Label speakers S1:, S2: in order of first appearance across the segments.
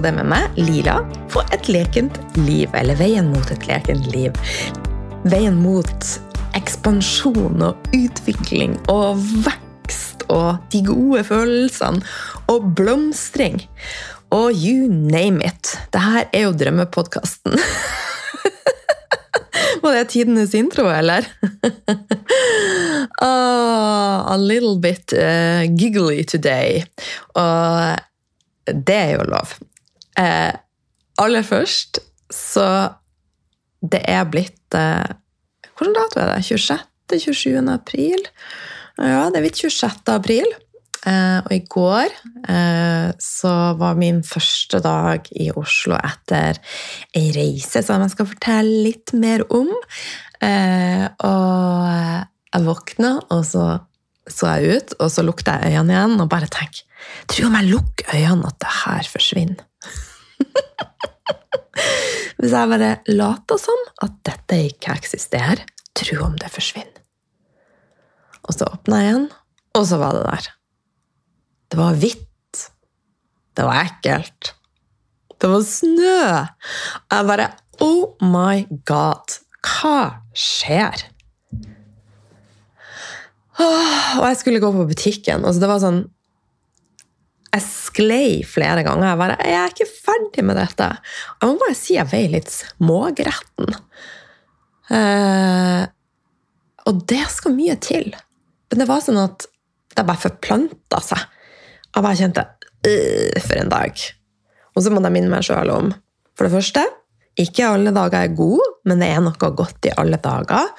S1: en med meg, Lila, på et lekent liv. Eller Veien mot et lekent liv. Veien mot ekspansjon og utvikling og vekst og de gode følelsene og blomstring. Og you name it. Dette er jo drømmepodkasten. Var det tidenes intro, eller? oh, a little bit uh, giggly today. Og det er jo lov. Eh, aller først så Det er blitt eh, Hvilken dato er det? 26.? 27. april? Ja, det er blitt 26. april. Eh, og i går eh, så var min første dag i Oslo etter ei reise som jeg skal fortelle litt mer om. Eh, og jeg våkna, og så så jeg ut, og så lukta jeg øynene igjen og bare tenkte Tro om jeg lukker øynene at det her forsvinner. Hvis jeg bare later som at dette ikke eksisterer, tro om det forsvinner. Og så åpna jeg igjen, og så var det der. Det var hvitt. Det var ekkelt. Det var snø. Jeg bare Oh my god! Hva skjer? og jeg skulle gå på butikken, og det var sånn Jeg sklei flere ganger. Jeg bare Jeg er ikke ferdig med dette. Jeg må bare si jeg veier litt smågretten. Eh, og det skal mye til. Men det var sånn at det bare forplanta seg. Jeg bare kjente øh, For en dag. Og så må jeg minne meg sjøl om For det første, ikke alle dager er gode, men det er noe godt i alle dager.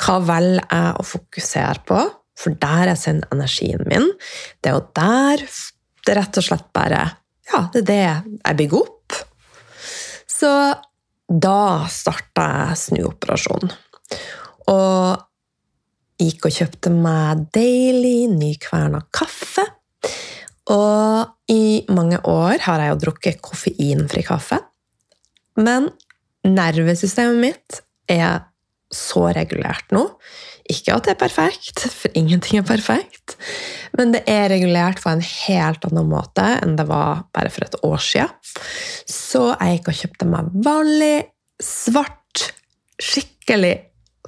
S1: Hva velger jeg å fokusere på? For der jeg sin energien min. Det er jo der det er rett og slett bare Ja, det er det jeg bygger opp. Så da starta jeg snuoperasjonen. Og gikk og kjøpte meg deilig, nykverna kaffe. Og i mange år har jeg jo drukket koffeinfri kaffe. Men nervesystemet mitt er så regulert nå. Ikke at det er perfekt, for ingenting er perfekt, men det er regulert på en helt annen måte enn det var bare for et år siden. Så jeg gikk og kjøpte meg vanlig, svart, skikkelig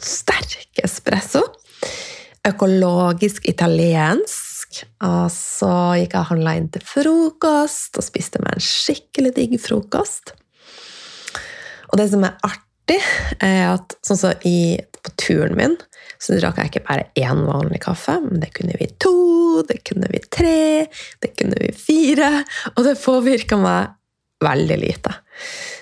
S1: sterk espresso. Økologisk italiensk. Og så gikk jeg og handla inn til frokost og spiste meg en skikkelig digg frokost. Og det som er artig, er at sånn så i, på turen min så drakk jeg ikke bare én vanlig kaffe, men det kunne vi to, det kunne vi tre, det kunne vi fire. Og det påvirka meg veldig lite.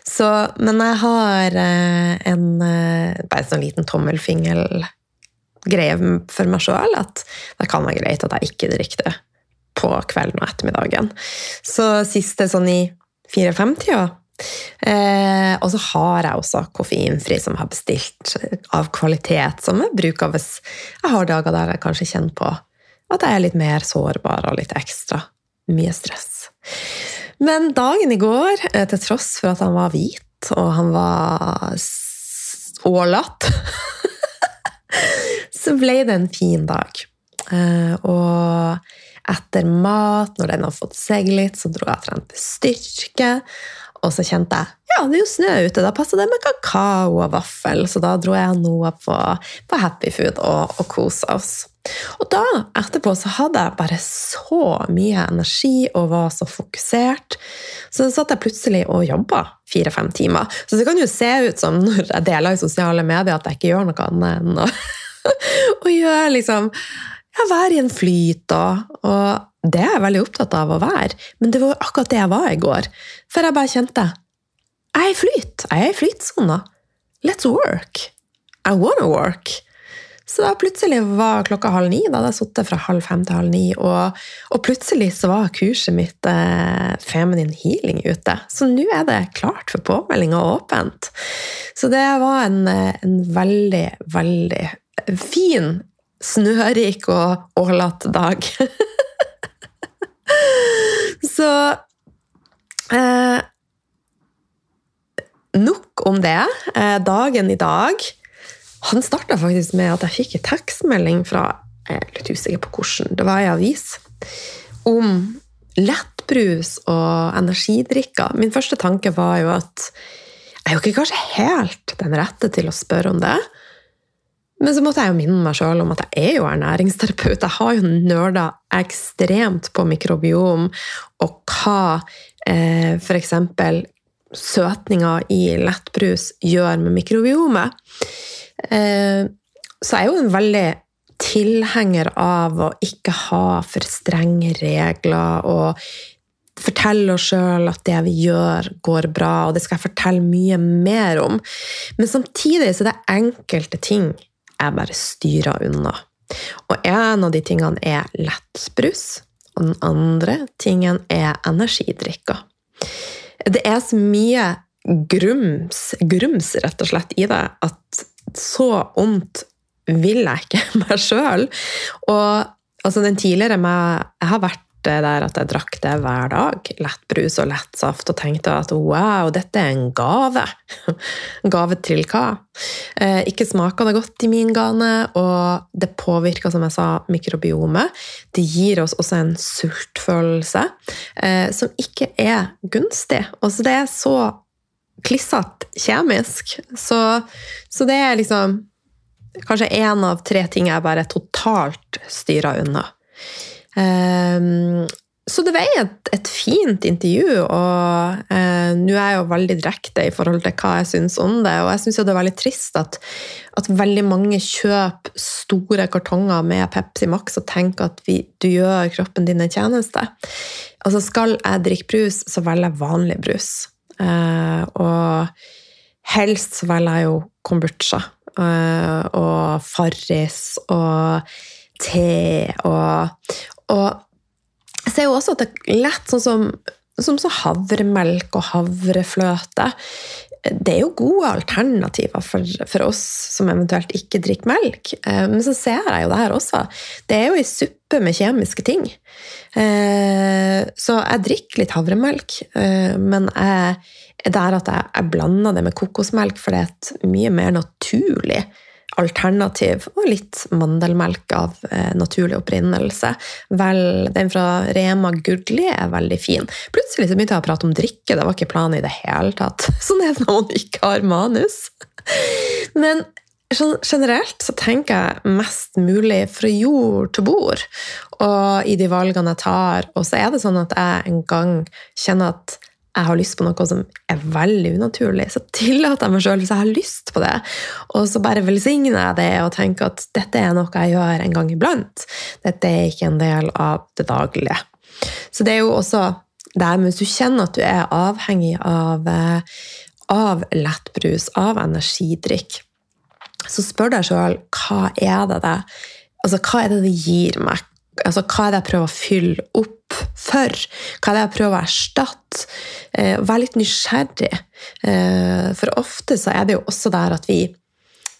S1: Så, men jeg har eh, en eh, bare sånn liten tommelfingergreie for meg sjøl at det kan være greit at jeg ikke drikker det på kvelden og ettermiddagen. Så siste sånn i fire-fem-tida Eh, og så har jeg også koffeinfri som jeg har bestilt av kvalitet, som jeg bruker hvis jeg har dager der jeg kanskje kjenner på at jeg er litt mer sårbar og litt ekstra mye stress. Men dagen i går, eh, til tross for at han var hvit og han var ålatt så ble det en fin dag. Eh, og etter mat, når den har fått seg litt, så dro jeg og trente styrke. Og så kjente jeg ja, det er jo snø ute, da passer det med kakao og vaffel. Så da dro jeg noe på, på Happy Food og, og kosa oss. Og da, etterpå, så hadde jeg bare så mye energi og var så fokusert. Så satt jeg plutselig og jobba fire-fem timer. Så det kan jo se ut som når jeg deler i sosiale medier, at jeg ikke gjør noe annet enn å, gjøre liksom ja, være i en flyt og, og det er jeg veldig opptatt av å være, men det var akkurat det jeg var i går. For jeg bare kjente Jeg er i flyt. Jeg er i flytsona. Let's work. I wanna work. Så da plutselig var klokka halv ni. Da hadde jeg sittet fra halv fem til halv ni. Og, og plutselig så var kurset mitt eh, Feminine Healing ute. Så nå er det klart for påmelding og åpent. Så det var en, eh, en veldig, veldig fin, snørik og ålete dag. Så eh, Nok om det. Eh, dagen i dag Han starta faktisk med at jeg fikk en tekstmelding fra Jeg er litt usikker på hvordan, det var ei avis, om lettbrus og energidrikker. Min første tanke var jo at jeg er jo ikke kanskje helt den rette til å spørre om det. Men så måtte jeg jo minne meg sjøl om at jeg er jo ernæringsterapeut. Jeg har jo nerda ekstremt på mikrobiom og hva eh, f.eks. søtninga i lettbrus gjør med mikrobiomet. Eh, så jeg er jo en veldig tilhenger av å ikke ha for strenge regler og fortelle oss sjøl at det vi gjør, går bra, og det skal jeg fortelle mye mer om. Men samtidig så er det enkelte ting jeg bare styrer unna. Og en av de tingene er lettbrus, og den andre tingen er energidrikker. Det er så mye grums, grums rett og slett, i det at så ondt vil jeg ikke meg sjøl. Og altså, den tidligere meg Jeg har vært der at jeg drakk det hver dag. Lettbrus og lettsaft, og tenkte at wow, dette er en gave. gave til hva? Eh, ikke smaker det godt i min gane, og det påvirker, som jeg sa, mikrobiomet. Det gir oss også en sultfølelse eh, som ikke er gunstig. Altså, det er så klissete kjemisk. Så, så det er liksom kanskje én av tre ting jeg bare totalt styrer unna. Um, så det var et, et fint intervju, og eh, nå er jeg jo veldig direkte i forhold til hva jeg syns om det. Og jeg syns det er veldig trist at, at, veldig mange kjøper store kartonger med Pepsi Max og tenker at vi, du gjør kroppen din en tjeneste. Altså Skal jeg drikke brus, så velger jeg vanlig brus. Eh, og helst så velger jeg jo kombucha. eh, og Farris og te og, og jeg ser jo også at det er lett sånn som, som så havremelk og havrefløte. Det er jo gode alternativer for, for, oss som eventuelt ikke drikker melk. Eh, men så ser jeg jo det her også. Det er jo ei suppe med kjemiske ting. Eh, så jeg drikker litt havremelk, eh, men jeg er at jeg, jeg blander det med kokosmelk, for det er et mye mer naturlig alternativ, og litt mandelmelk av eh, naturlig opprinnelse. Vel, den fra Rema Gudli er veldig fin. Plutselig så begynte jeg å prate om drikke, det var ikke planen i det hele tatt. Sånn er det når man ikke har manus. Men sånn generelt så tenker jeg mest mulig fra jord til bord og i de valgene jeg tar. Og så er det sånn at jeg en gang kjenner at jeg har lyst på noe som er veldig unaturlig, så tillater jeg meg sjøl hvis jeg har lyst på det. Og så bare velsigner jeg det og tenker at dette er noe jeg gjør en gang iblant. Dette er ikke en del av det daglige. Så det er jo også der, hvis du kjenner at du er avhengig av, eh, av lettbrus, av energidrikk, så spør deg sjøl hva er det det Altså, hva er det det gir meg? Altså, hva er det jeg prøver å fylle opp for? Hva er det jeg prøver å erstatte? Eh, Vær litt nysgjerrig. Eh, for ofte så er det jo også der at vi,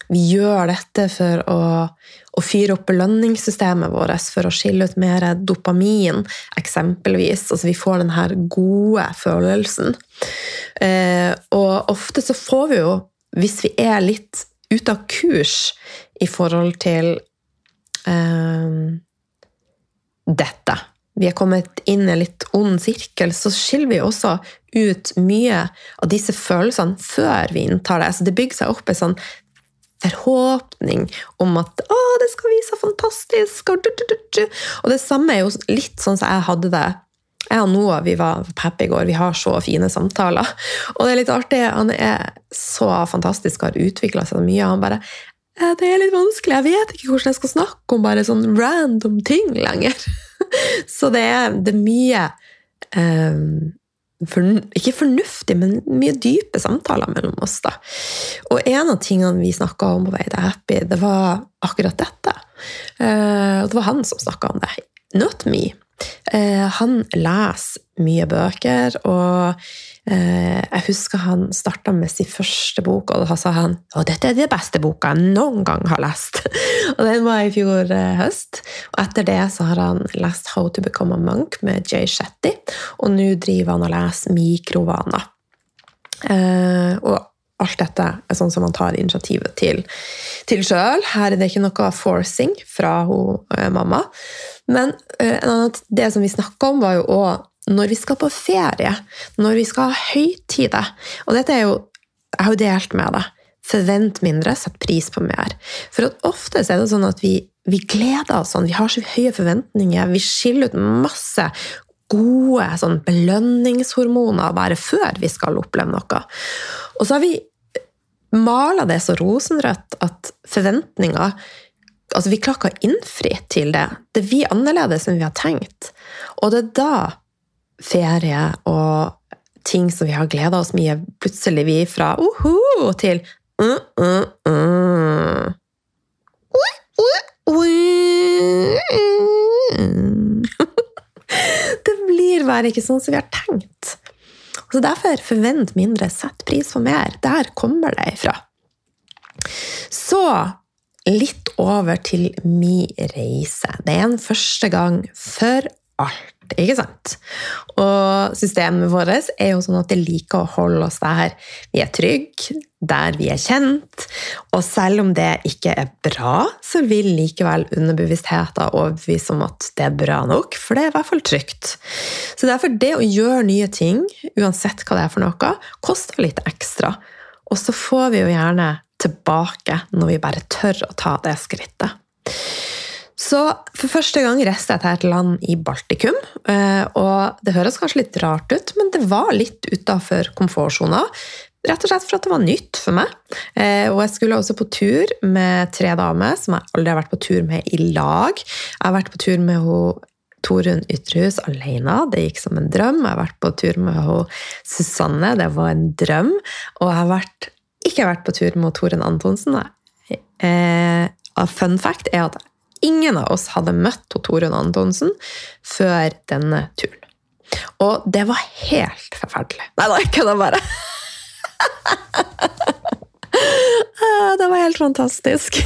S1: vi gjør dette for å, å, fyre opp belønningssystemet vårt, for å skille ut mer dopamin, eksempelvis. Altså vi får den her gode følelsen. Eh, og ofte så får vi jo, hvis vi er litt ute av kurs i forhold til dette. Vi er kommet inn i en litt ond sirkel, så skiller vi også ut mye av disse følelsene før vi inntar det. Så det bygger seg opp en sånn forhåpning om at 'Å, det skal bli så fantastisk!' Og det samme er jo litt sånn som jeg hadde det. Jeg og Noah vi var på Pep i går, vi har så fine samtaler. Og det er litt artig. Han er så fantastisk og har utvikla seg mye. Han bare det er litt vanskelig. Jeg vet ikke hvordan jeg skal snakke om bare sånn random ting lenger. Så det er, det er mye um, for, Ikke fornuftig, men mye dype samtaler mellom oss. da. Og en av tingene vi snakka om på vei til Happy, det var akkurat dette. Uh, og det var han som snakka om det. Not me. Uh, han leser mye bøker, og Eh, jeg husker han starta med sin første bok, og da sa han og dette er den beste boka jeg noen gang har lest. og den var i fjor eh, høst. Og etter det så har han lest How to Become a Monk med Jay Shetty, og nå driver han og leser Mikrovaner. Eh, og alt dette er sånn som han tar initiativet til, til sjøl. Her er det ikke noe forcing fra hun, mamma. Men det som vi snakka om, var jo òg når vi skal på ferie, når vi skal ha høytider. Og dette er jo Jeg har jo delt med deg. Forvent mindre, sett pris på mer. For ofte er det sånn at vi, vi gleder oss sånn, vi har så høye forventninger, vi skiller ut masse gode sånn belønningshormoner bare før vi skal oppleve noe. Og så har vi mala det så rosenrødt at forventninger altså Vi klarer ikke å innfri til det. Det blir annerledes enn vi har tenkt. Og det er da ferie og ting som vi har gleda oss mye, plutselig vi fra uhu til uh, uh, uh. Det blir bare ikke sånn som vi har tenkt. Så derfor forvent mindre, sett pris på mer. Der kommer det ifra. Så litt over til min reise. Det er en første gang for alt, ikke sant? Og systemet vårt er jo sånn at det liker å holde oss der vi er trygge, der vi er kjent. Og selv om det ikke er bra, så vil likevel underbevisstheten overbevise om at det er bra nok, for det er i hvert fall trygt. Så derfor, det å gjøre nye ting, uansett hva det er for noe, koster litt ekstra. Og så får vi jo gjerne tilbake når vi bare tør å ta det skrittet. Så for første gang reiste jeg til et land i Baltikum. Eh, og det høres kanskje litt rart ut, men det var litt utafor komfortsona. Rett og slett for at det var nytt for meg. Eh, og jeg skulle også på tur med tre damer som jeg aldri har vært på tur med i lag. Jeg har vært på tur med henne Torunn Ytrehus alene. Det gikk som en drøm. Jeg har vært på tur med henne Susanne. Det var en drøm. Og jeg har vært ikke vært på tur med Torunn Antonsen. Eh, fun fact er at ingen av oss hadde møtt Torunn Antonsen før denne turen. Og det var helt forferdelig. Nei da, det bare. Ah, det var helt fantastisk.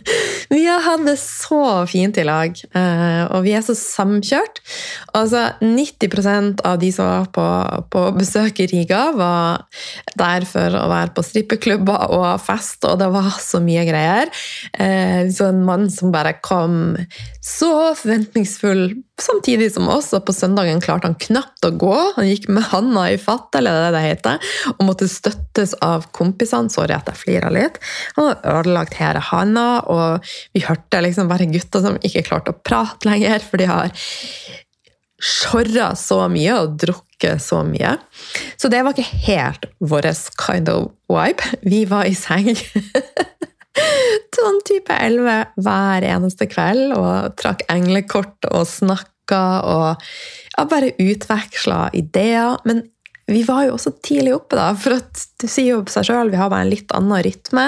S1: Vi har hatt det så fint i lag, eh, og vi er så samkjørt. Altså, 90% av de som var på, på, besøk i Riga, var der for å være på strippeklubber og fest, og det var så mye greier. Eh, så en mann som bare kom så forventningsfull samtidig som oss, og på søndagen klarte han knapt å gå. Han gikk med handa i fatt, eller det det heter, og måtte støttes av kompisene. Sorry at jeg flirer litt. Han hadde ødelagt hele handa, og vi hørte liksom bare gutter som ikke klarte å prate lenger, for de har sjorra så mye og drukket så mye. Så det var ikke helt vår kind of vibe. Vi var i seng. sånn type elleve hver eneste kveld og trakk englekort og snakka og ja, bare utveksla ideer. Men vi var jo også tidlig oppe, da, for at du sier jo på seg sjøl vi har bare en litt annen rytme.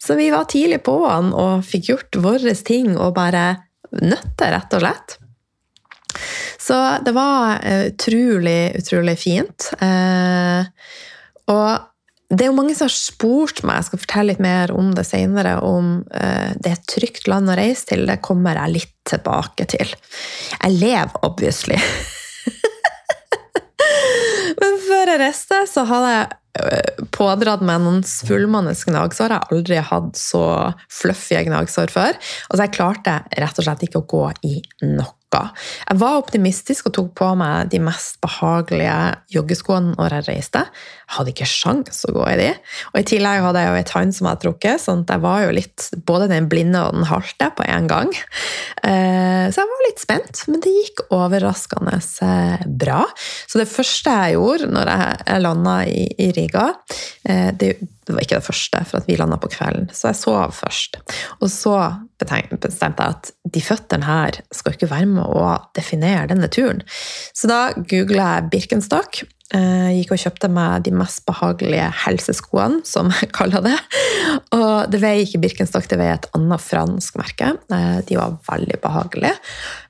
S1: Så vi var tidlig på han og fikk gjort våre ting og bare nøtte, rett og slett. Så det var eh, utrolig, utrolig fint. Eh, og det er jo mange som har spurt meg, jeg skal fortelle litt mer om det senere, om eh, det er et trygt land å reise til. Det kommer jeg litt tilbake til. Jeg lever obviously. Før jeg reiste, så hadde jeg øh, pådratt meg noen svulmende gnagsår. Jeg har aldri hatt så fluffy gnagsår før. Altså, jeg klarte rett og slett ikke å gå i noe. Jeg var optimistisk og tok på meg de mest behagelige joggeskoene når jeg reiste. Hadde ikke sjans å gå i de. Og I tillegg hadde jeg jo ei tann som jeg hadde trukket, sånn at jeg var jo litt både den blinde og den halte på en gang. Eh, så jeg var litt spent, men det gikk overraskende eh, bra. Så det første jeg gjorde når jeg landa i Riga eh, det var ikke det første, for vi landa på kvelden. Så jeg sov først. Og så bestemte jeg at de føttene her skal ikke være med å definere denne turen. Så da googla jeg Birkenstock. Jeg eh, gikk og kjøpte meg de mest behagelige helseskoene, som jeg kaller det. Og det veier ikke Birkenstock, det veier et annet fransk merke. Eh, de var veldig behagelige.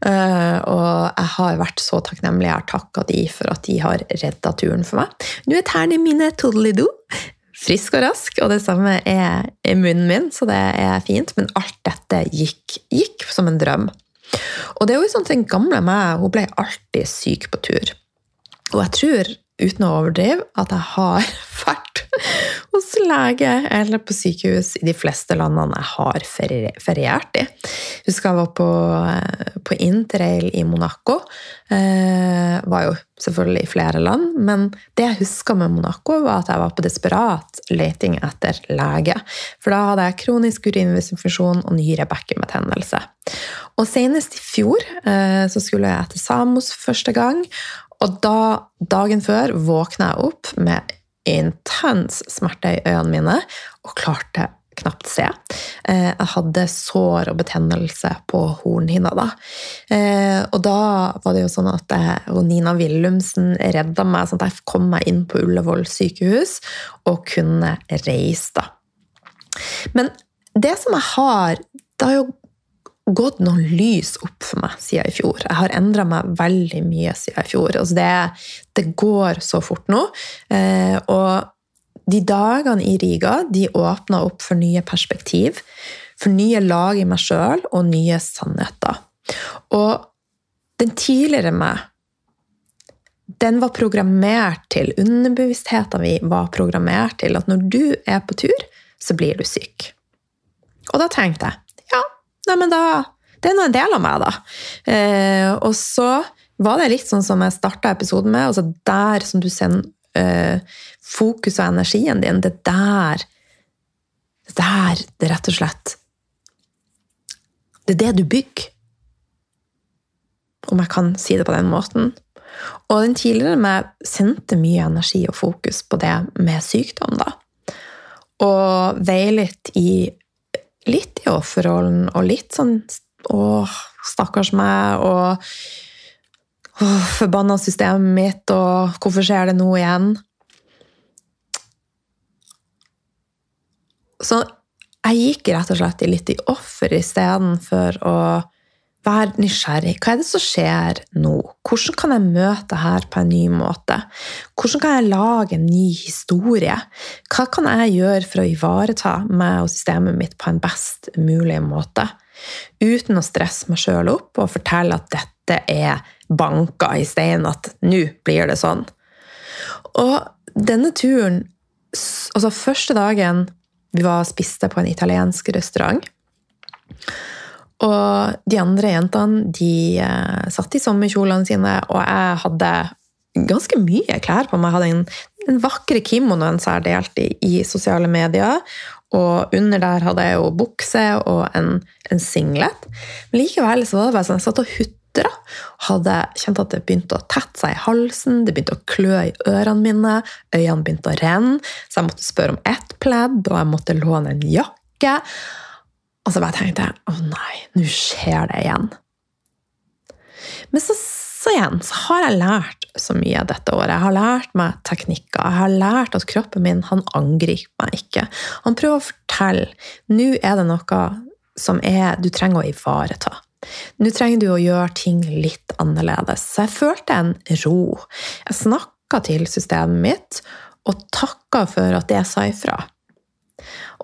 S1: Eh, og jeg har vært så takknemlig. Jeg har takka de for at de har redda turen for meg. Nå er tærne mine toddelido frisk og rask, og det samme er i munnen min, så det er fint. Men alt dette gikk, gikk som en drøm. Og det er jo sånn at den gamle meg hun ble alltid syk på tur. Og jeg tror, uten å overdrive, at jeg har vært hos lege eller på sykehus i de fleste landene jeg har feriert i. Husker jeg var på, på interrail i Monaco. Eh, var jo selvfølgelig i flere land, men det jeg huska med Monaco, var at jeg var på desperat leting etter lege. For da hadde jeg kronisk urinveisinfeksjon og nyrebekkenbetennelse. Og senest i fjor eh, så skulle jeg til Samos første gang, og da, dagen før, våkna jeg opp med intens smerte i øynene mine og klarte knapt se. Eh, jeg hadde sår og betennelse på hornhinna da. Eh, og da var det jo sånn at Nina Willumsen redda meg, sånn at jeg kom meg inn på Ullevål sykehus og kunne reise, da. Men det som jeg har Det har jo gått noen lys opp for meg siden i fjor. Jeg har endra meg veldig mye siden i fjor. Altså det, det, går så fort nå. Eh, og de dagene i Riga de åpna opp for nye perspektiv, for nye lag i meg sjøl og nye sannheter. Og den tidligere meg den var programmert til, underbevisstheten min var programmert til at når du er på tur, så blir du syk. Og da tenkte jeg Nei, men da Det er nå en del av meg, da. Eh, og så var det litt sånn som jeg starta episoden med. altså Der som du sender eh, fokus og energien din, det der Det der det rett og slett Det er det du bygger. Om jeg kan si det på den måten. Og den tidligere meg sendte mye energi og fokus på det med sykdom, da. Og vei litt i litt i offerrollen og litt sånn Å, stakkars meg, og å, forbanna systemet mitt, og hvorfor skjer det nå igjen? Så jeg gikk rett og slett litt i offer istedenfor å være nysgjerrig. Hva er det som skjer nå? Hvordan kan jeg møte dette på en ny måte? Hvordan kan jeg lage en ny historie? Hva kan jeg gjøre for å ivareta meg og systemet mitt på en best mulig måte? Uten å stresse meg sjøl opp og fortelle at dette er banka i steinen, at nå blir det sånn. Og denne turen, altså første dagen vi var og spiste på en italiensk restaurant og de andre jentene de uh, satt i sommerkjolene sine, og jeg hadde ganske mye klær på meg. Jeg hadde en, en vakre kimonoen som jeg delte i, i, sosiale medier. Og under der hadde jeg jo bukse og en, en singlet. Men likevel så var det bare sånn jeg satt og hutra. Hadde kjent at det begynte å tette seg i halsen, det begynte å klø i ørene mine, øynene begynte å renne, så jeg måtte spørre om ett pledd, og jeg måtte låne en jakke. Og så bare tenkte jeg å nei, nå skjer det igjen. Men så, så, igjen så har jeg lært så mye dette året. Jeg har lært meg teknikker. Jeg har lært at kroppen min han angriper meg ikke. Han prøver å fortelle nå er det noe som er, du trenger å ivareta. Nå trenger du å gjøre ting litt annerledes. Så jeg følte en ro. Jeg snakka til systemet mitt og takka for at det sa ifra.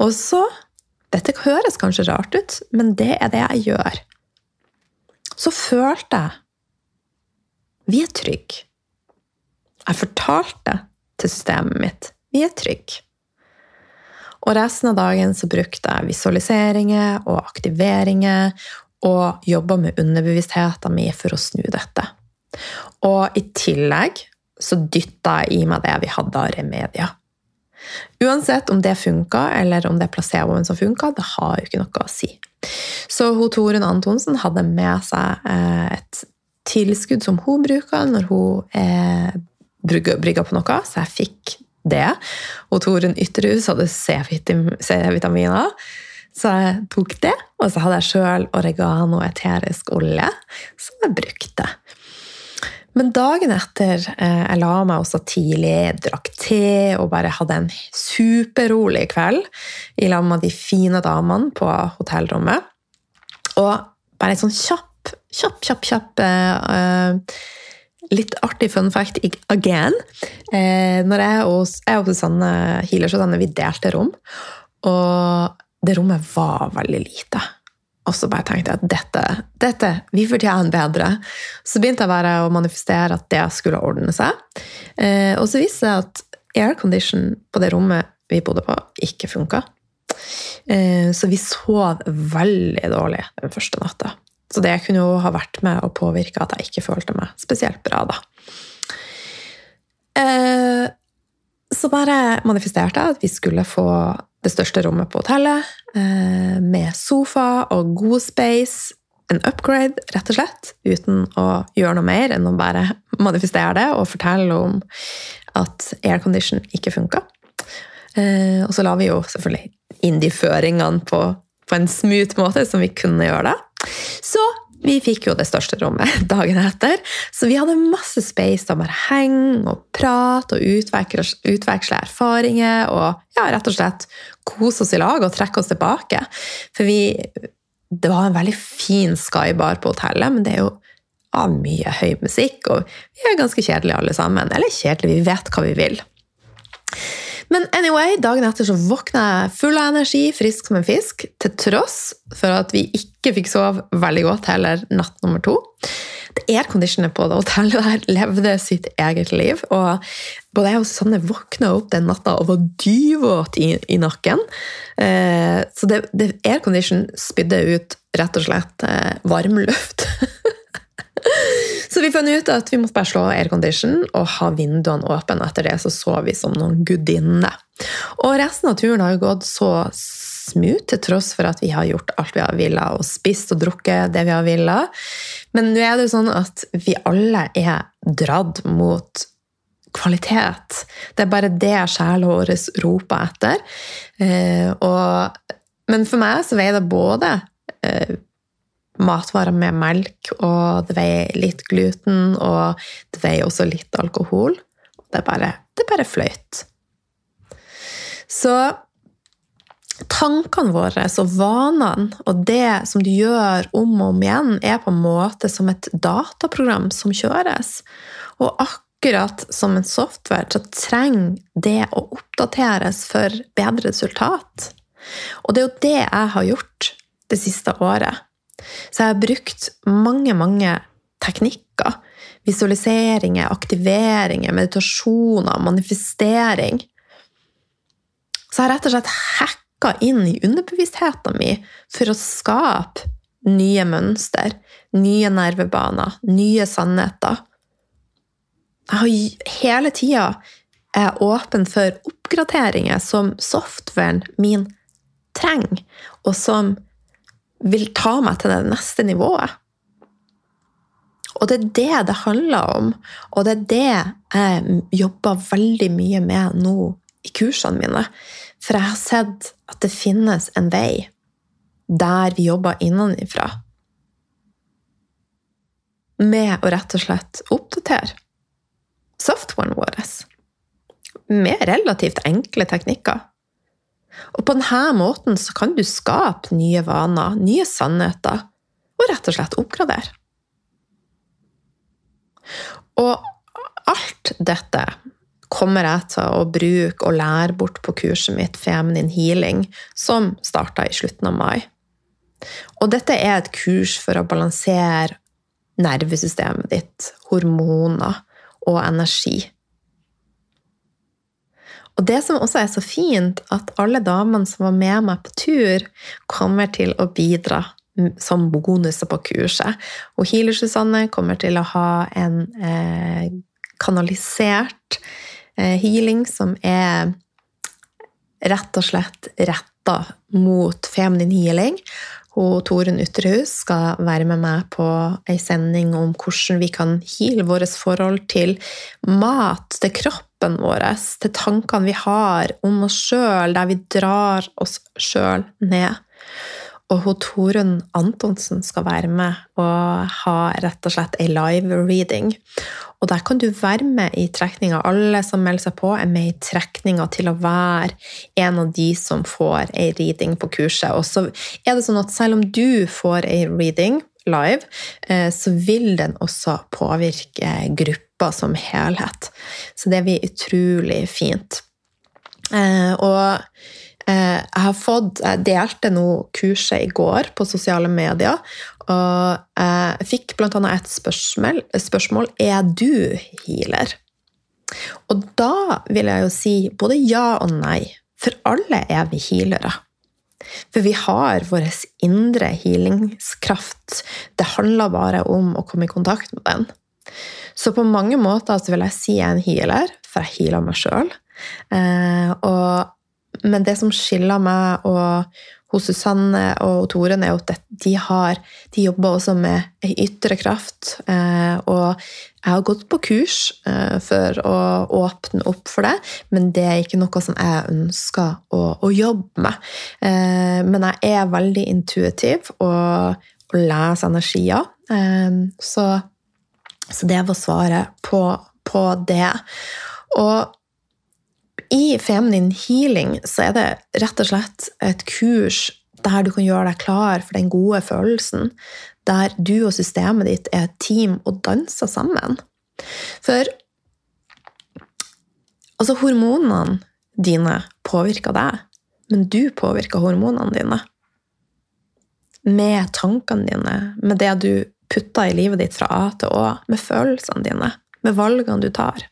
S1: Og så dette høres kanskje rart ut, men det er det jeg gjør. Så følte jeg Vi er trygge. Jeg fortalte til systemet mitt vi er trygge. Og resten av dagen så brukte jeg visualiseringer og aktiveringer og jobba med underbevisstheten min for å snu dette. Og i tillegg så dytta jeg i meg det vi hadde av remedier. Uansett om det funka, eller om det er placeboen som funka, det har jo ikke noe å si. Så hun Torunn Antonsen hadde med seg eh, et tilskudd som hun bruker når hun eh, brygger på noe, så jeg fikk det. Og Torunn Ytterhus hadde C-vitaminer, så jeg tok det. Og så hadde jeg sjøl oregano eterisk olje, som jeg brukte. Men dagen etter eh, jeg la meg også tidlig, drakk te og bare hadde en superrolig kveld i lag med de fine damene på hotellrommet. Og bare en sånn kjapp, kjapp, kjapp, kjapp uh, Litt artig fun fact again. Uh, når jeg og, jeg og Susanne Hiler Susanne, vi delte rom, og det rommet var veldig lite. Og så bare tenkte jeg at dette, dette vi fortjener bedre. Så begynte jeg bare å manifestere at det skulle ordne seg. Eh, og så viste det seg at aircondition på det rommet vi bodde på, ikke funka. Eh, så vi sov veldig dårlig den første natta. Så det kunne jo ha vært med å påvirke at jeg ikke følte meg spesielt bra da. Eh, så bare manifesterte jeg at vi skulle få det største rommet på hotellet, eh, med sofa og god space. En upgrade, rett og slett, uten å gjøre noe mer enn å bare manifestere det og fortelle om at aircondition ikke funka. Eh, og så la vi jo selvfølgelig inn de føringene på, på en smooth måte som vi kunne gjøre det. Så vi fikk jo det største rommet dagen etter, så vi hadde masse space til å bare henge og prate og utveksle, erfaringer og ja, rett og slett kose oss i lag og trekke oss tilbake. For vi Det var en veldig fin skybar på hotellet, men det er jo av mye høy musikk, og vi er ganske kjedelige alle sammen. Eller kjedelige, vi vet hva vi vil. Men anyway, dagen etter så våkna jeg full av energi, frisk som en fisk, til tross for at vi ikke fikk sove veldig godt heller natt nummer to. Det airconditionet på det hotellet der levde sitt eget liv. og Både jeg og Sanne våkna opp den natta og var dyvåt i, i, nakken. Eh, så det, det aircondition spydde ut rett og slett eh, varmluft. Så vi fant ut at vi måtte bare slå aircondition og ha vinduene åpne. Etter det så så vi som noen gudinner. Og resten av turen har jo gått så smooth, til tross for at vi har gjort alt vi har villet, og spist og drukket det vi har villet. Men nå er det jo sånn at vi alle er dratt mot kvalitet. Det er bare det sjela vår roper etter. Eh, og, men for meg så veier det både eh, matvarer med melk, og det veier litt gluten, og det veier også litt alkohol. Det er bare, det er bare fløyt. Så tankene våre og vanene og det som du gjør om og om igjen, er på en måte som et dataprogram som kjøres. Og akkurat som en software så trenger det å oppdateres for bedre resultat. Og det er jo det jeg har gjort det siste året. Så jeg har brukt mange, mange teknikker. Visualiseringer, aktiveringer, meditasjoner, manifestering. Så jeg har rett og slett hacka inn i underbevisstheten min for å skape nye mønster, nye nervebaner, nye sannheter. Jeg har hele tida er åpen for oppgraderinger som softwaren min trenger, og som vil ta meg til det neste nivået. Og det er det det handler om, og det er det jeg jobber veldig mye med nå i kursene mine. For jeg har sett at det finnes en vei der vi jobber innenfra. Med å rett og slett oppdatere softwaren vår med relativt enkle teknikker. Og på denne måten så kan du skape nye vaner, nye sannheter, og rett og slett oppgradere. Og alt dette kommer jeg til å bruke og lære bort på kurset mitt Feminine Healing, som starta i slutten av mai. Og dette er et kurs for å balansere nervesystemet ditt, hormoner og energi. Og det som også er så fint, at alle damene som var med meg på tur, kommer til å bidra som bonuser på kurset. Og Healer-Susanne kommer til å ha en eh, kanalisert eh, healing som er rett og slett retta mot feminin healing. Og Torunn Utrehus skal være med meg på ei sending om hvordan vi kan heale vårt forhold til mat, til kroppen vår, til tankene vi har om oss sjøl, der vi drar oss sjøl ned. Og hun Torunn Antonsen skal være med og ha rett og slett ei live reading. Og der kan du være med i trekninga. Alle som melder seg på, er med i trekninga til å være en av de som får ei reading på kurset. Og så er det sånn at selv om du får ei reading live, eh, så vil den også påvirke gruppa som helhet. Så det blir utrolig fint. Eh, og eh, jeg har fått, jeg delte nå kurset i går på sosiale medier, og jeg fikk annet et spørsmål, spørsmål er du healer. Og da vil jeg jo si både ja og nei. For alle er vi healere. For vi har vår indre healingskraft. Det handler bare om å komme i kontakt med den. Så på mange måter vil jeg si jeg er en healer, for jeg healer meg sjøl. Eh, men det som skiller meg og hos Susanne og Toren, er at de, har, de jobber også med ei ytre kraft. Eh, og jeg har gått på kurs eh, for å åpne opp for det, men det er ikke noe som jeg ønsker å, å jobbe med. Eh, men jeg er veldig intuitiv og, og leser energier. Så, så det var svaret på, på det. Og i Feminin healing så er det rett og slett et kurs der du kan gjøre deg klar for den gode følelsen. Der du og systemet ditt er et team og danser sammen. For altså, hormonene dine påvirker deg, men du påvirker hormonene dine. Med tankene dine, med det du putter i livet ditt fra A til Å, med følelsene dine, med valgene du tar.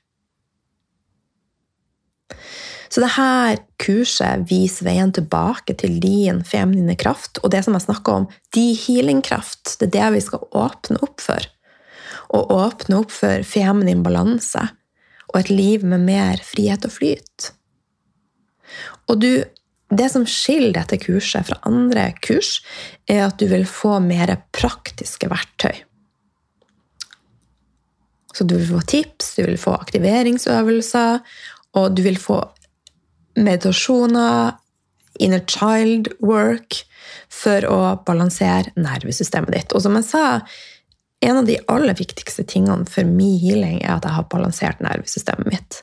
S1: Så dette kurset viser veien tilbake til din feminine kraft. Og det som jeg snakker om, de healingkraft, det er det vi skal åpne opp for. Og åpne opp for feminin balanse og et liv med mer frihet og flyt. Og du, det som skiller dette kurset fra andre kurs, er at du vil få mer praktiske verktøy. Så du vil få tips, du vil få aktiveringsøvelser, og du vil få meditasjoner, inner child work, for å balansere nervesystemet ditt. Og som jeg sa, en av de aller viktigste tingene for min healing er at jeg har balansert nervesystemet mitt.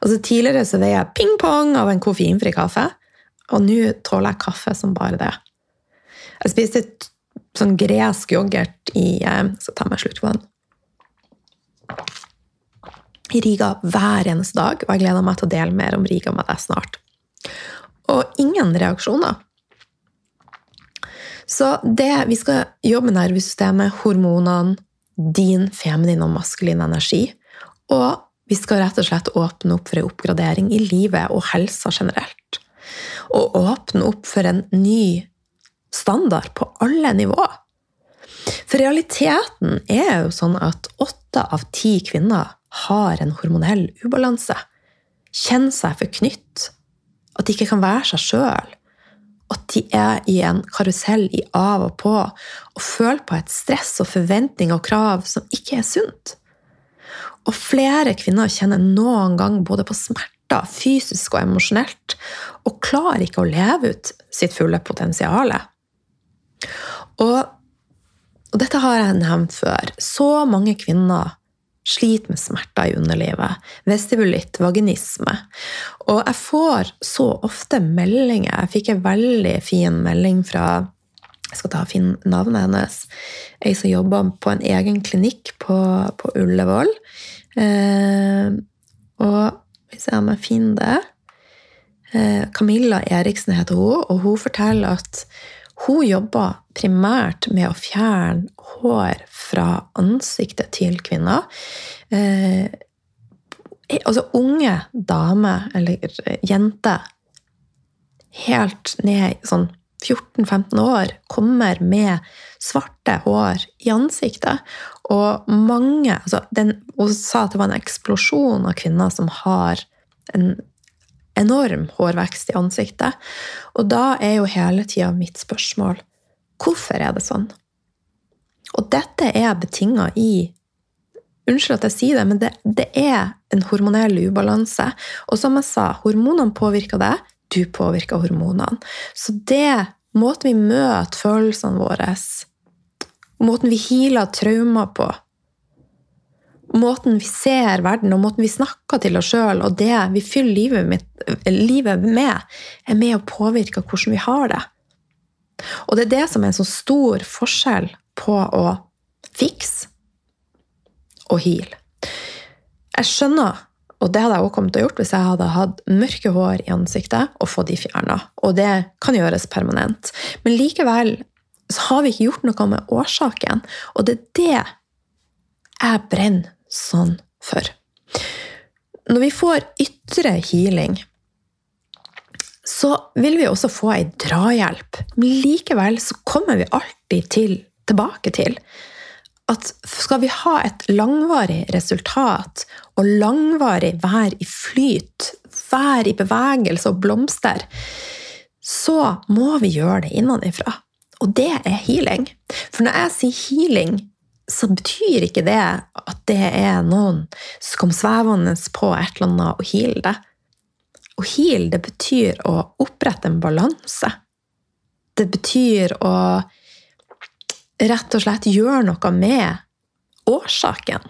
S1: Altså Tidligere så veier jeg ping-pong av en koffeinfri kaffe, og nå tåler jeg kaffe som bare det. Jeg spiste sånn gresk yoghurt i eh, Så tar jeg meg en slurk vann i Riga hver eneste dag, og jeg gleder meg til å dele mer om Riga med deg snart. Og ingen reaksjoner. Så det, vi skal jobbe med nervesystemet, hormonene, din feminine og maskulin energi. Og vi skal rett og slett åpne opp for en oppgradering i livet og helsa generelt. Og åpne opp for en ny standard på alle nivåer. For realiteten er jo sånn at åtte av ti kvinner har en hormonell ubalanse. Kjenner seg forknytt. At de ikke kan være seg sjøl. At de er i en karusell i av og på og føler på et stress og forventning og krav som ikke er sunt. Og flere kvinner kjenner noen gang både på smerter, fysisk og emosjonelt, og klarer ikke å leve ut sitt fulle potensial. Og, og dette har jeg nevnt før. Så mange kvinner sliter med smerter i underlivet, vestibulitt, vaginisme. Og jeg får så ofte meldinger. Jeg fikk en veldig fin melding fra jeg skal ta fin navnet hennes. Ei som jobber på en egen klinikk på, på Ullevål. Eh, og hvis jeg må finne det eh, Camilla Eriksen heter hun, og hun forteller at hun jobber primært med å fjerne hår fra ansiktet til kvinner. Eh, altså unge damer, eller jenter, helt ned sånn 14-15 år, kommer med svarte hår i ansiktet. Og mange altså den, Hun sa at det var en eksplosjon av kvinner som har en enorm hårvekst i ansiktet. Og da er jo hele tida mitt spørsmål hvorfor er det sånn? Og dette er betinga i Unnskyld at jeg sier det, men det, det, er en hormonell ubalanse. Og som jeg sa, hormonene påvirker deg, du påvirker hormonene. Så det måten vi møter følelsene våre Måten vi healer traumer på, måten vi ser verden og måten vi snakker til oss sjøl, og det vi fyller livet, mitt, livet, med, er med å påvirke hvordan vi har det. Og det er det som er en så stor forskjell på å fikse og heal. Jeg skjønner, og det hadde jeg også kommet til å gjort hvis jeg hadde hatt mørke hår i ansiktet og fått de fjerna. Og det kan gjøres permanent. Men likevel så har vi ikke gjort noe med årsaken, og det er det jeg brenner sånn før. Når vi får ytre healing, så vil vi også få ei drahjelp. Men likevel så kommer vi alltid til, tilbake til at skal vi ha et langvarig resultat og langvarig være i flyt, være i bevegelse og blomster, så må vi gjøre det innenfra. Og det er healing. For når jeg sier healing, så betyr ikke det at det er noen som kommer svevende på et eller annet og healer det. Å heale, det betyr å opprette en balanse. Det betyr å rett og slett gjøre noe med årsaken.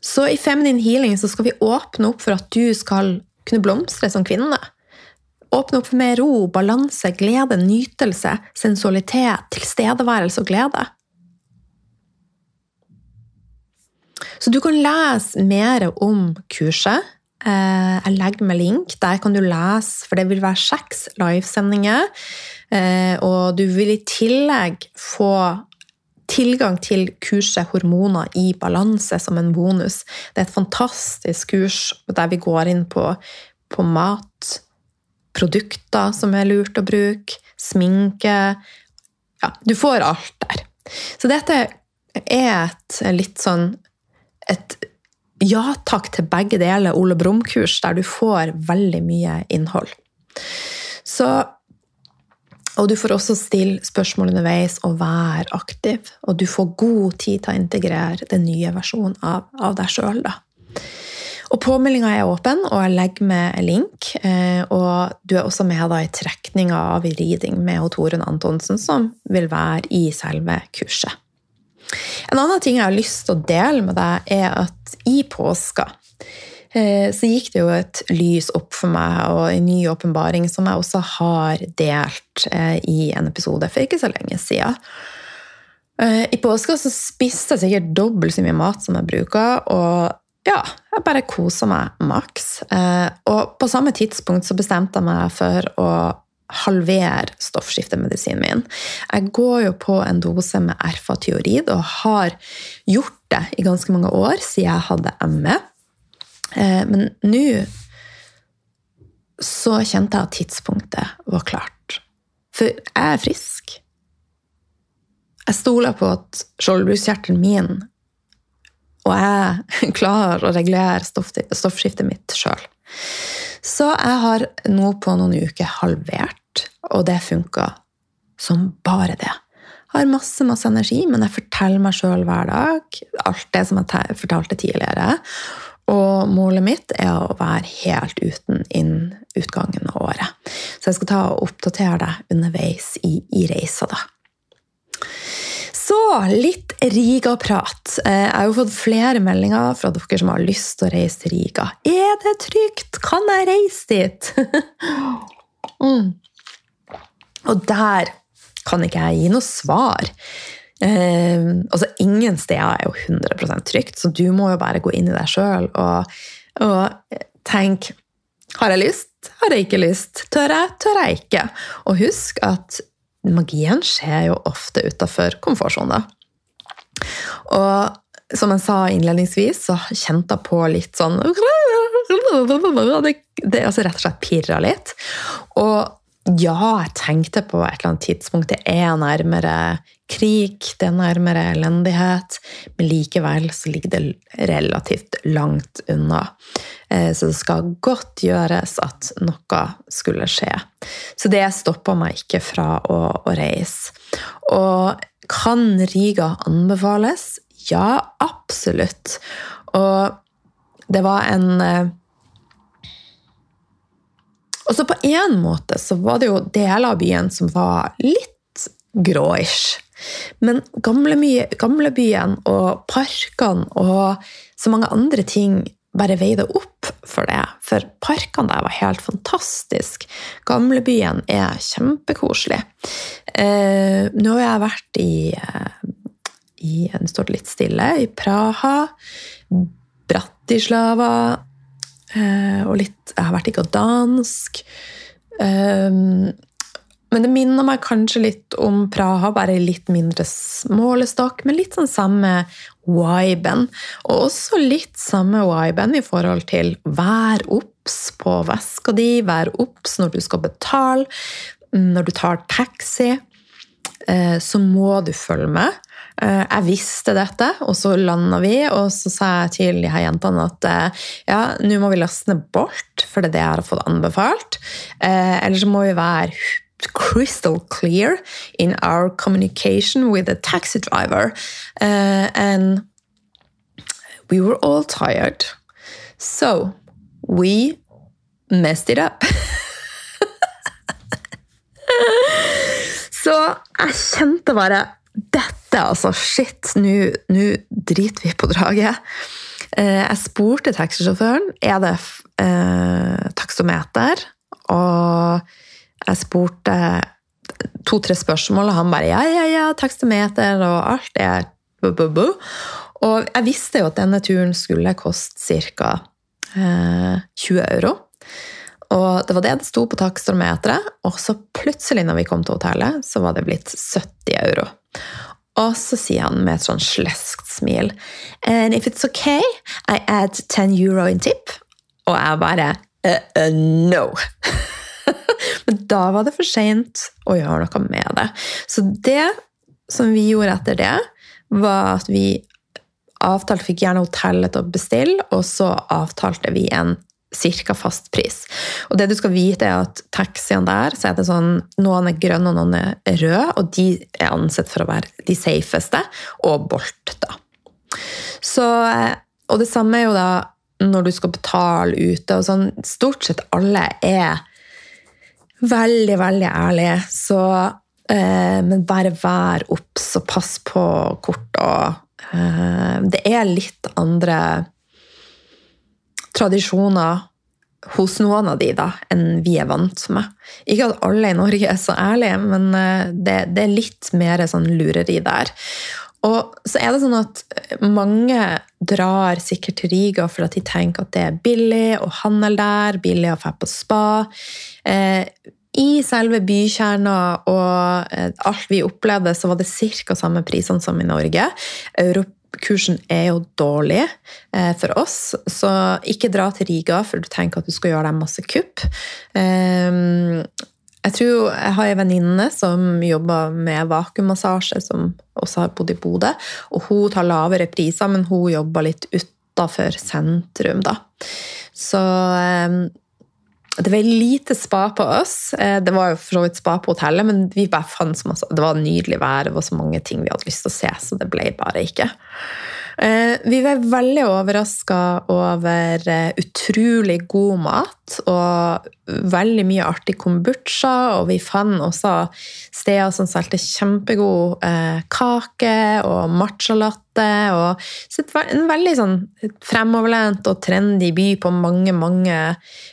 S1: Så i Feminine Healing skal vi åpne opp for at du skal kunne blomstre som kvinne. Åpne opp for mer ro, balanse, glede, nytelse, sensualitet, tilstedeværelse og glede. Så du kan lese mer om kurset Eh, jeg legger med link. Der kan du lese, for det vil være seks livesendinger. Eh, og du vil i tillegg få tilgang til kurset 'Hormoner i balanse' som en bonus. Det er et fantastisk kurs der vi går inn på, på mat, produkter som er lurt å bruke, sminke Ja, du får alt der. Så dette er et litt sånn et ja takk til begge deler Ole Brumm-kurs, der du får veldig mye innhold. Så, og du får også stille spørsmål underveis og være aktiv. Og du får god tid til å integrere den nye versjonen av, av deg sjøl. Og påmeldinga er åpen, og jeg legger med en link. Eh, og du er også med da, i trekninga av i med Torunn Antonsen, som vil være i selve kurset. En annen ting jeg har lyst til å dele med deg, er at i påska eh, så gikk det jo et lys opp for meg, og en ny åpenbaring som jeg også har delt eh, i en episode for ikke så lenge siden. I påska så spiste jeg sikkert dobbelt så mye mat som jeg bruker, og ja, jeg bare koser meg maks. Og på samme tidspunkt så bestemte jeg meg for å halvere stoffskiftemedisinen min. Jeg går jo på en dose med erfatiorid og har gjort det i ganske mange år siden jeg hadde ME. Eh, men nå så kjente jeg at tidspunktet var klart. For jeg er frisk. Jeg stoler på at skjoldbruskkjertelen min og jeg klarer å regulere stoffskiftet mitt sjøl. Så jeg har nå på noen uker halvert og det funka som bare det. Jeg har masse masse energi, men jeg forteller meg sjøl hver dag alt det som jeg fortalte tidligere. Og målet mitt er å være helt uten innen utgangen av året. Så jeg skal ta og oppdatere deg underveis i, i reisa, da. Så litt Riga-prat. Eh, jeg har jo fått flere meldinger fra dere som har lyst til å reise til Riga. Er det trygt? Kan jeg reise dit? mm. Og der kan ikke jeg gi noe svar. Eh, altså, ingen steder er jo 100% trygt, så du må jo bare gå inn i deg sjøl og, og tenke Har jeg lyst? Har jeg ikke lyst? Tør jeg? Tør jeg ikke? Og husk at magien skjer jo ofte utafor komfortsonen. Og som jeg sa innledningsvis, så kjente jeg på litt sånn Det, det altså rett og slett pirra litt. Og ja, jeg tenkte på et eller annet tidspunkt det er nærmere krig, det er nærmere elendighet, men likevel så ligger det relativt langt unna. Eh, så det skal godt gjøres at noe skulle skje. Så det stoppa meg ikke fra å, å reise. Og kan Riga anbefales? Ja, absolutt. Og det var en eh, og så på en måte så var det jo deler av byen som var litt gråish. Men gamlebyen og parkene og så mange andre ting bare veide opp for det. For parkene der var helt fantastisk. Gamlebyen er kjempekoselig. Eh, nå har jeg vært i, eh, i En står litt stille. I Praha. Bratislava. Eh, og litt Jeg har vært i Gdansk. Um, men det minner meg kanskje litt om Praha, bare litt mindre målestokk, men litt sånn samme viben. Og også litt samme viben i forhold til vær obs på veska di, vær obs når du skal betale. Når du tar taxi, eh, så må du følge med. Eh, jeg visste dette, og så landa vi, og så sa jeg til de her jentene at eh, ja, nå må vi laste ned Bolt, for det er det jeg har fått anbefalt. Eller så må vi være crystal clear in our communication with the taxi driver. Uh, and we were all tired. So we messed it up. Så jeg kjente bare Dette, altså. Shit, nå driter vi på draget. Uh, jeg spurte taxisjåføren er det eh, taksometer. Og jeg spurte to-tre spørsmål, og han bare ja, ja, ja, takstometer og alt det der. Og jeg visste jo at denne turen skulle koste ca. Eh, 20 euro. Og det var det det sto på takstometeret, og så plutselig når vi kom til hotellet, så var det blitt 70 euro. Og så sier han med et sånn sleskt smil And if it's okay, I add 10 euro in tip. Og jeg bare uh, uh, No! Da var det for seint å gjøre noe med det. Så det som vi gjorde etter det, var at vi avtalte Fikk gjerne hotellet til å bestille, og så avtalte vi en cirka fast pris. Og det du skal vite, er at taxiene der så er det sånn, noen er grønne og noen er røde, og de er ansett for å være de safeste, og Bolt, da. Så, og det samme er jo da når du skal betale ute. og sånn, Stort sett alle er veldig, veldig ærlig. Så eh, Men bare vær obs og pass på kort og eh, Det er litt andre tradisjoner hos noen av de da, enn vi er vant med. Ikke at alle i Norge er så ærlige, men eh, det, det er litt mer sånn lureri der. Og så er det sånn at mange drar sikkert til Riga for at de tenker at det er billig å handle der, billig å dra på spa. Eh, I selve bykjerna og eh, alt vi opplevde, så var det ca. samme prisene som i Norge. Eurokursen er jo dårlig eh, for oss, så ikke dra til Riga for du tenker at du skal gjøre deg masse kupp. Jeg tror jeg har ei venninne som jobber med vakuummassasje, som også har bodd i Bodø. Og hun tar lavere priser, men hun jobber litt utafor sentrum, da. Så eh, det var lite spa på oss. Eh, det var jo for så vidt spa på hotellet, men vi bare fant så masse, det var nydelig vær, var så mange ting vi hadde lyst til å se, så det ble bare ikke. Eh, vi var veldig overraska over eh, utrolig god mat og veldig mye artig kombucha. Og vi fant også steder som solgte kjempegod eh, kake og matchalatte. Og en veldig sånn fremoverlent og trendy by på mange, mange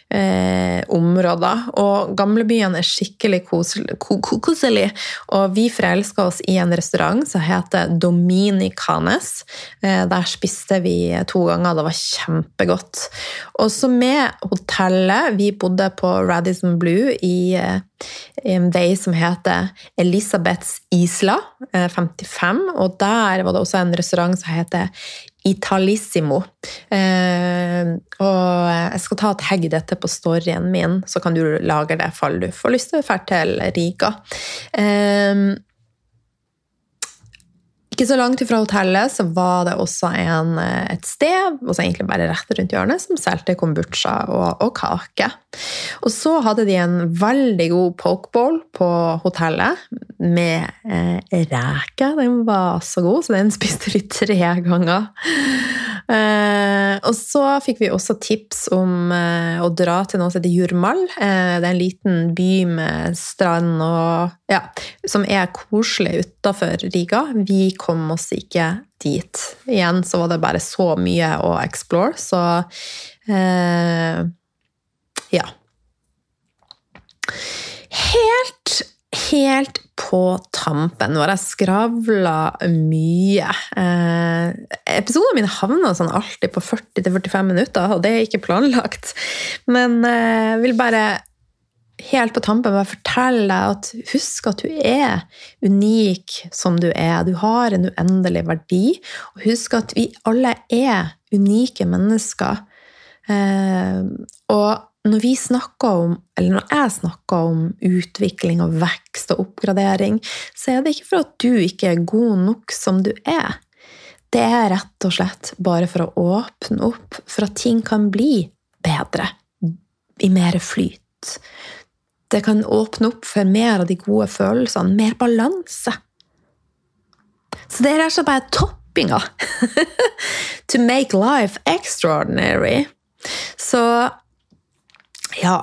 S1: eh, områder. Og gamlebyen er skikkelig koselig. Og vi forelska oss i en restaurant som heter Dominicanes. Eh, der spiste vi to ganger, det var kjempegodt. Og så med hotellet Vi bodde på Radisson Blue i i en vei som heter Elisabeths Isla, 55. Eh, og der var det også en restaurant som heter Italissimo. Eh, og jeg skal ta et tagge dette på storyen min, så kan du lage det fall du får lyst til å dra til Riga. Ikke så langt fra hotellet så var det også en, eh, et sted altså egentlig bare rett rundt hjørnet, som solgte kombucha og, og, kake. Og så hadde de en veldig god pokeball på hotellet med eh, reker. Den var så god, så den spiste vi tre ganger. Eh, og så fikk vi også tips om eh, å dra til noe som heter Jurmal. Eh, det er en liten by med strand og ja, som er koselig utafor Riga. Vi kom oss ikke dit. Igjen så var det bare så mye å explore, så eh, ja. Helt, helt på tampen. Nå jeg skravla mye. Eh, episodene mine havner sånn alltid på 40-45 minutter, og det er ikke planlagt. Men jeg eh, vil bare helt på tampen bare fortelle deg at husk at du er unik som du er. Du har en uendelig verdi. Og husk at vi alle er unike mennesker. Eh, og når vi snakker om, eller når jeg snakker om utvikling og vekst og oppgradering, så er det ikke for at du ikke er god nok som du er. Det er rett og slett bare for å åpne opp for at ting kan bli bedre, i mer flyt. Det kan åpne opp for mer av de gode følelsene, mer balanse. Så det er rett og slett bare toppinga. to make life extraordinary. Så ja.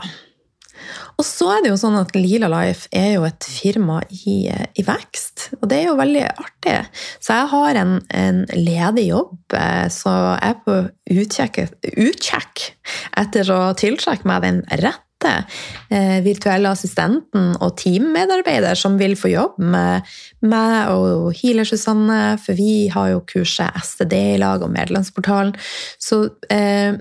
S1: Og så er det jo sånn at Lila Life er jo et firma i, i vekst, og det er jo veldig artig. Så jeg har en, en ledig jobb, eh, så jeg er på utkjekk etter å tiltrekke meg den rette eh, virtuelle assistenten og teammedarbeider som vil få jobb med meg og Healer Susanne, for vi har jo kurset STD i lag og Medlemsportalen. Så, eh,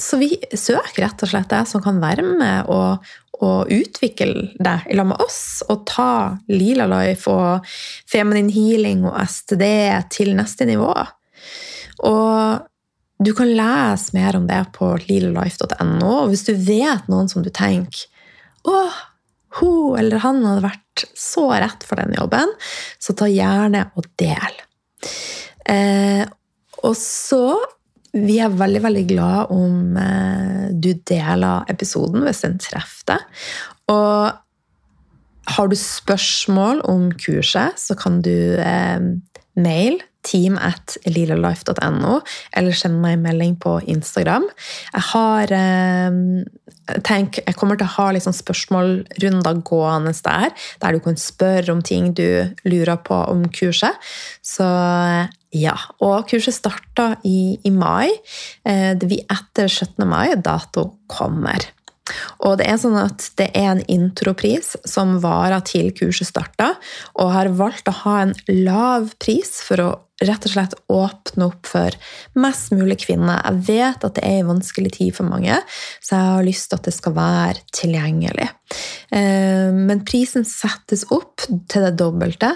S1: så vi søker rett og slett deg som kan være med og, og utvikle deg i lag med oss, og ta Lila Life og Feminine Healing og STD til neste nivå. Og du kan lese mer om det på lilalife.no. Og hvis du vet noen som du tenker å, hun eller han hadde vært så rett for den jobben, så ta gjerne og del. Eh, og så vi er veldig veldig glad om eh, du deler episoden hvis den treffer deg. Og har du spørsmål om kurset, så kan du eh, mail team at lilalife.no, eller send meg en melding på Instagram. Jeg har eh, tenk, Jeg kommer til å ha liksom spørsmålrunder gående der, der du kan spørre om ting du lurer på om kurset. Så ja. Og kurset starta i, i mai. Eh, det blir etter 17. mai dato kommer. Og det er sånn at det er en intropris som varer til kurset starter, og har valgt å ha en lav pris for å rett og slett åpne opp for mest mulig kvinner. Jeg vet at det er en vanskelig tid for mange, så jeg har lyst til at det skal være tilgjengelig. Eh, men prisen settes opp til det dobbelte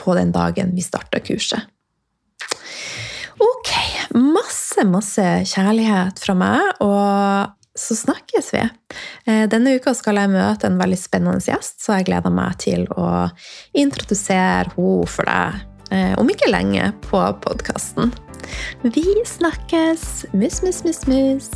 S1: på den dagen vi starter kurset. Ok. Masse, masse kjærlighet fra meg, og så snakkes vi. Eh, denne uka skal jeg møte en veldig spennende gjest, så jeg gleder meg til å introdusere henne for deg om ikke lenge på podkasten. Vi snakkes! Mus, mus, mus, mus.